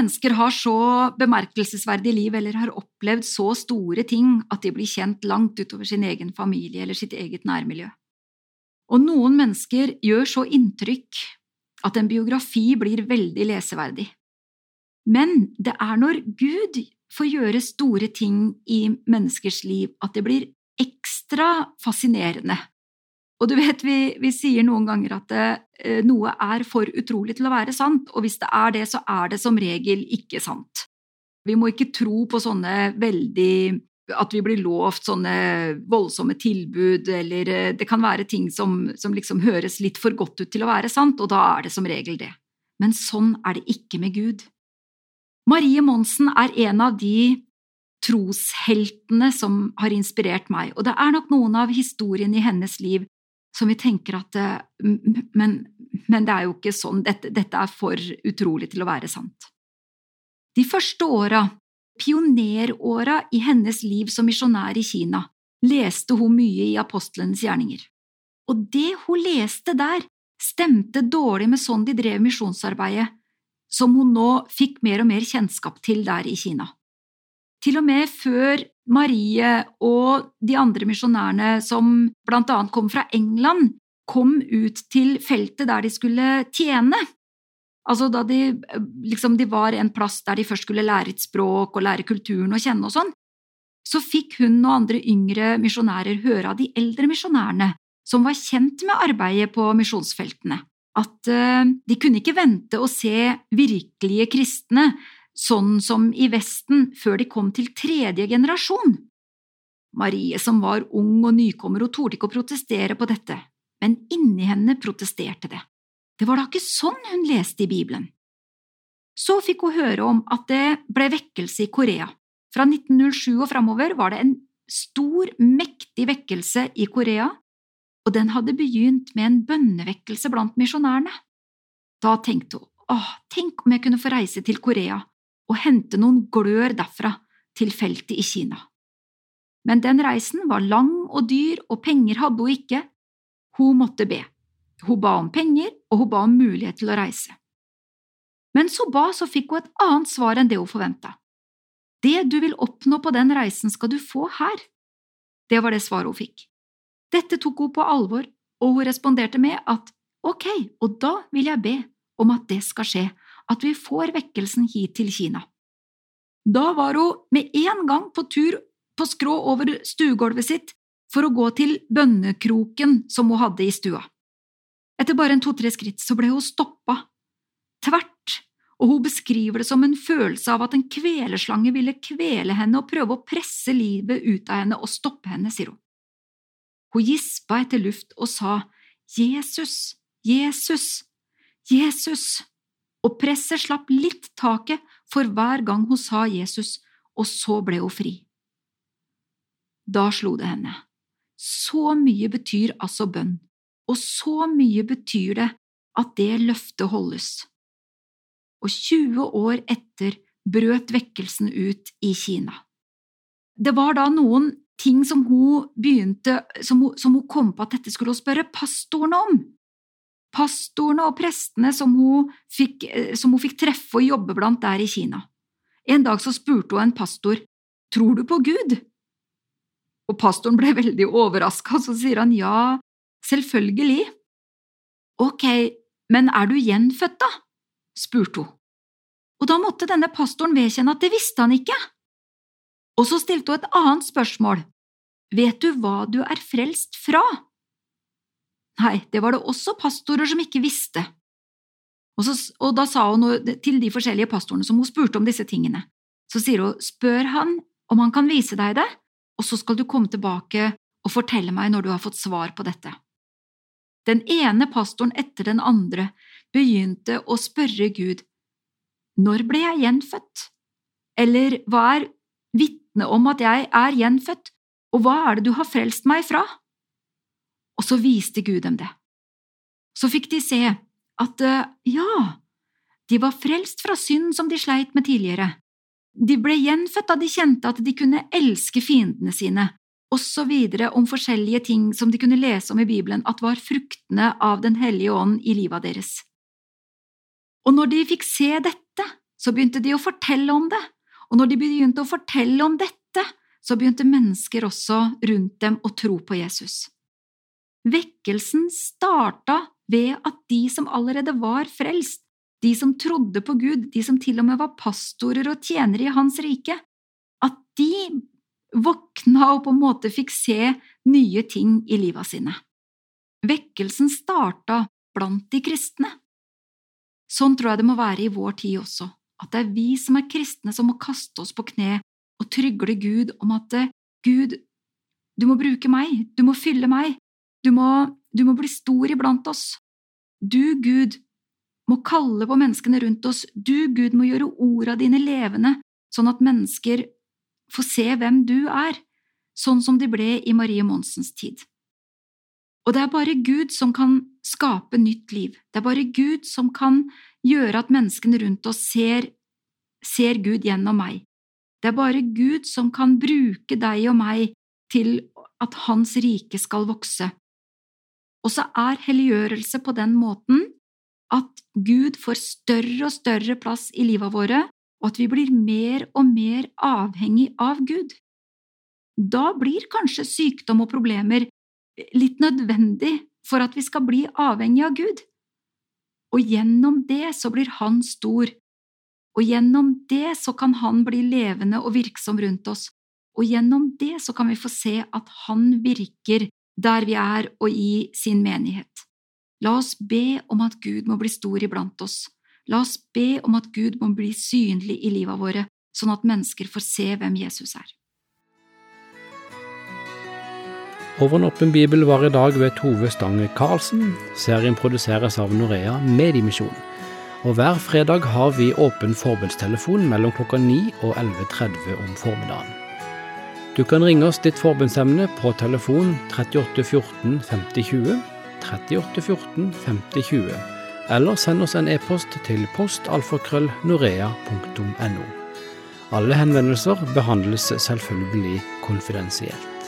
mennesker har så bemerkelsesverdige liv eller har opplevd så store ting at de blir kjent langt utover sin egen familie eller sitt eget nærmiljø. Og noen mennesker gjør så inntrykk at en biografi blir veldig leseverdig. Men det er når Gud får gjøre store ting i menneskers liv at det blir ekstra fascinerende. Og du vet, vi, vi sier noen ganger at det, eh, noe er for utrolig til å være sant, og hvis det er det, så er det som regel ikke sant. Vi må ikke tro på sånne veldig At vi blir lovt sånne voldsomme tilbud, eller eh, det kan være ting som, som liksom høres litt for godt ut til å være sant, og da er det som regel det. Men sånn er det ikke med Gud. Marie Monsen er en av de trosheltene som har inspirert meg, og det er nok noen av historiene i hennes liv som vi tenker at eh, men, men, det er jo ikke sånn, dette, dette er for utrolig til å være sant. De første åra, pioneråra i hennes liv som misjonær i Kina, leste hun mye i apostlenes gjerninger. Og det hun leste der, stemte dårlig med sånn de drev misjonsarbeidet, som hun nå fikk mer og mer kjennskap til der i Kina. Til og med før Marie og de andre misjonærene som annet kom fra England, kom ut til feltet der de skulle tjene. Altså da de, liksom de var en plass der de først skulle lære et språk og lære kulturen å kjenne og sånn, så fikk hun og andre yngre misjonærer høre av de eldre misjonærene som var kjent med arbeidet på misjonsfeltene, at uh, de kunne ikke vente å se virkelige kristne sånn som i Vesten før de kom til tredje generasjon. Marie som var ung og nykommer og torde ikke å protestere på dette, men inni henne protesterte det. Det var da ikke sånn hun leste i Bibelen. Så fikk hun høre om at det ble vekkelse i Korea. Fra 1907 og framover var det en stor, mektig vekkelse i Korea, og den hadde begynt med en bønnevekkelse blant misjonærene. Da tenkte hun åh, tenk om jeg kunne få reise til Korea og hente noen glør derfra til feltet i Kina. Men den reisen var lang og dyr, og penger hadde hun ikke. Hun måtte be. Hun ba om penger, og hun ba om mulighet til å reise. Mens hun ba, så fikk hun et annet svar enn det hun forventa. Det du vil oppnå på den reisen, skal du få her. Det var det svaret hun fikk. Dette tok hun på alvor, og hun responderte med at ok, og da vil jeg be om at det skal skje, at vi får vekkelsen hit til Kina. Da var hun med en gang på tur på skrå over stuegulvet sitt for å gå til bønnekroken som hun hadde i stua. Etter bare en to–tre skritt så ble hun stoppa, tvert, og hun beskriver det som en følelse av at en kveleslange ville kvele henne og prøve å presse livet ut av henne og stoppe henne, sier hun. Hun gispa etter luft og sa Jesus, Jesus, Jesus og presset slapp litt taket for hver gang hun sa Jesus, og så ble hun fri. Da slo det henne. Så mye betyr altså bønn, og så mye betyr det at det løftet holdes. Og 20 år etter brøt vekkelsen ut i Kina. Det var da noen ting som hun begynte, som hun, som hun kom på at dette skulle hun spørre pastoren om pastorene og prestene som hun, fikk, eh, som hun fikk treffe og jobbe blant der i Kina. En dag så spurte hun en pastor, Tror du på Gud? Og pastoren ble veldig overraska, så sier han ja, selvfølgelig. Ok, men er du gjenfødt, da? spurte hun. Og da måtte denne pastoren vedkjenne at det visste han ikke. Og så stilte hun et annet spørsmål. Vet du hva du er frelst fra? Nei, det var det også pastorer som ikke visste. Og, så, og da sa hun til de forskjellige pastorene som hun spurte om disse tingene. Så sier hun, spør han om han kan vise deg det, og så skal du komme tilbake og fortelle meg når du har fått svar på dette. Den ene pastoren etter den andre begynte å spørre Gud, når ble jeg gjenfødt? Eller hva er vitne om at jeg er gjenfødt, og hva er det du har frelst meg fra? Og så viste Gud dem det. Så fikk de se at eh, ja, de var frelst fra synd som de sleit med tidligere. De ble gjenfødt da de kjente at de kunne elske fiendene sine, videre om forskjellige ting som de kunne lese om i Bibelen at var fruktene av Den hellige ånd i livet deres. Og når de fikk se dette, så begynte de å fortelle om det, og når de begynte å fortelle om dette, så begynte mennesker også rundt dem å tro på Jesus. Vekkelsen starta ved at de som allerede var frelst, de som trodde på Gud, de som til og med var pastorer og tjenere i Hans rike, at de våkna og på en måte fikk se nye ting i liva sine. Vekkelsen starta blant de kristne. Sånn tror jeg det må være i vår tid også, at det er vi som er kristne som må kaste oss på kne og trygle Gud om at Gud, du må bruke meg, du må fylle meg, du må, du må bli stor iblant oss. Du, Gud, må kalle på menneskene rundt oss, du, Gud, må gjøre orda dine levende, sånn at mennesker får se hvem du er, sånn som de ble i Marie Monsens tid. Og det er bare Gud som kan skape nytt liv, det er bare Gud som kan gjøre at menneskene rundt oss ser, ser Gud gjennom meg. Det er bare Gud som kan bruke deg og meg til at Hans rike skal vokse. Og så er helliggjørelse på den måten at Gud får større og større plass i livet våre, og at vi blir mer og mer avhengig av Gud. Da blir kanskje sykdom og problemer litt nødvendig for at vi skal bli avhengig av Gud. Og gjennom det så blir Han stor, og gjennom det så kan Han bli levende og virksom rundt oss, og gjennom det så kan vi få se at Han virker der vi er og i sin menighet. La oss be om at Gud må bli stor iblant oss. La oss be om at Gud må bli synlig i livet våre, sånn at mennesker får se hvem Jesus er. Over en åpen bibel var i dag ved Tove Stange Karlsen. Serien produseres av Norea Mediemisjon. Og hver fredag har vi åpen forbundstelefon mellom klokka 9 og 11.30 om formiddagen. Du kan ringe oss ditt forbundsemne på telefon 38 14 50 20, 38 14 50 20, eller send oss en e-post til postalfakrøllnorea.no. Alle henvendelser behandles selvfølgelig konfidensielt.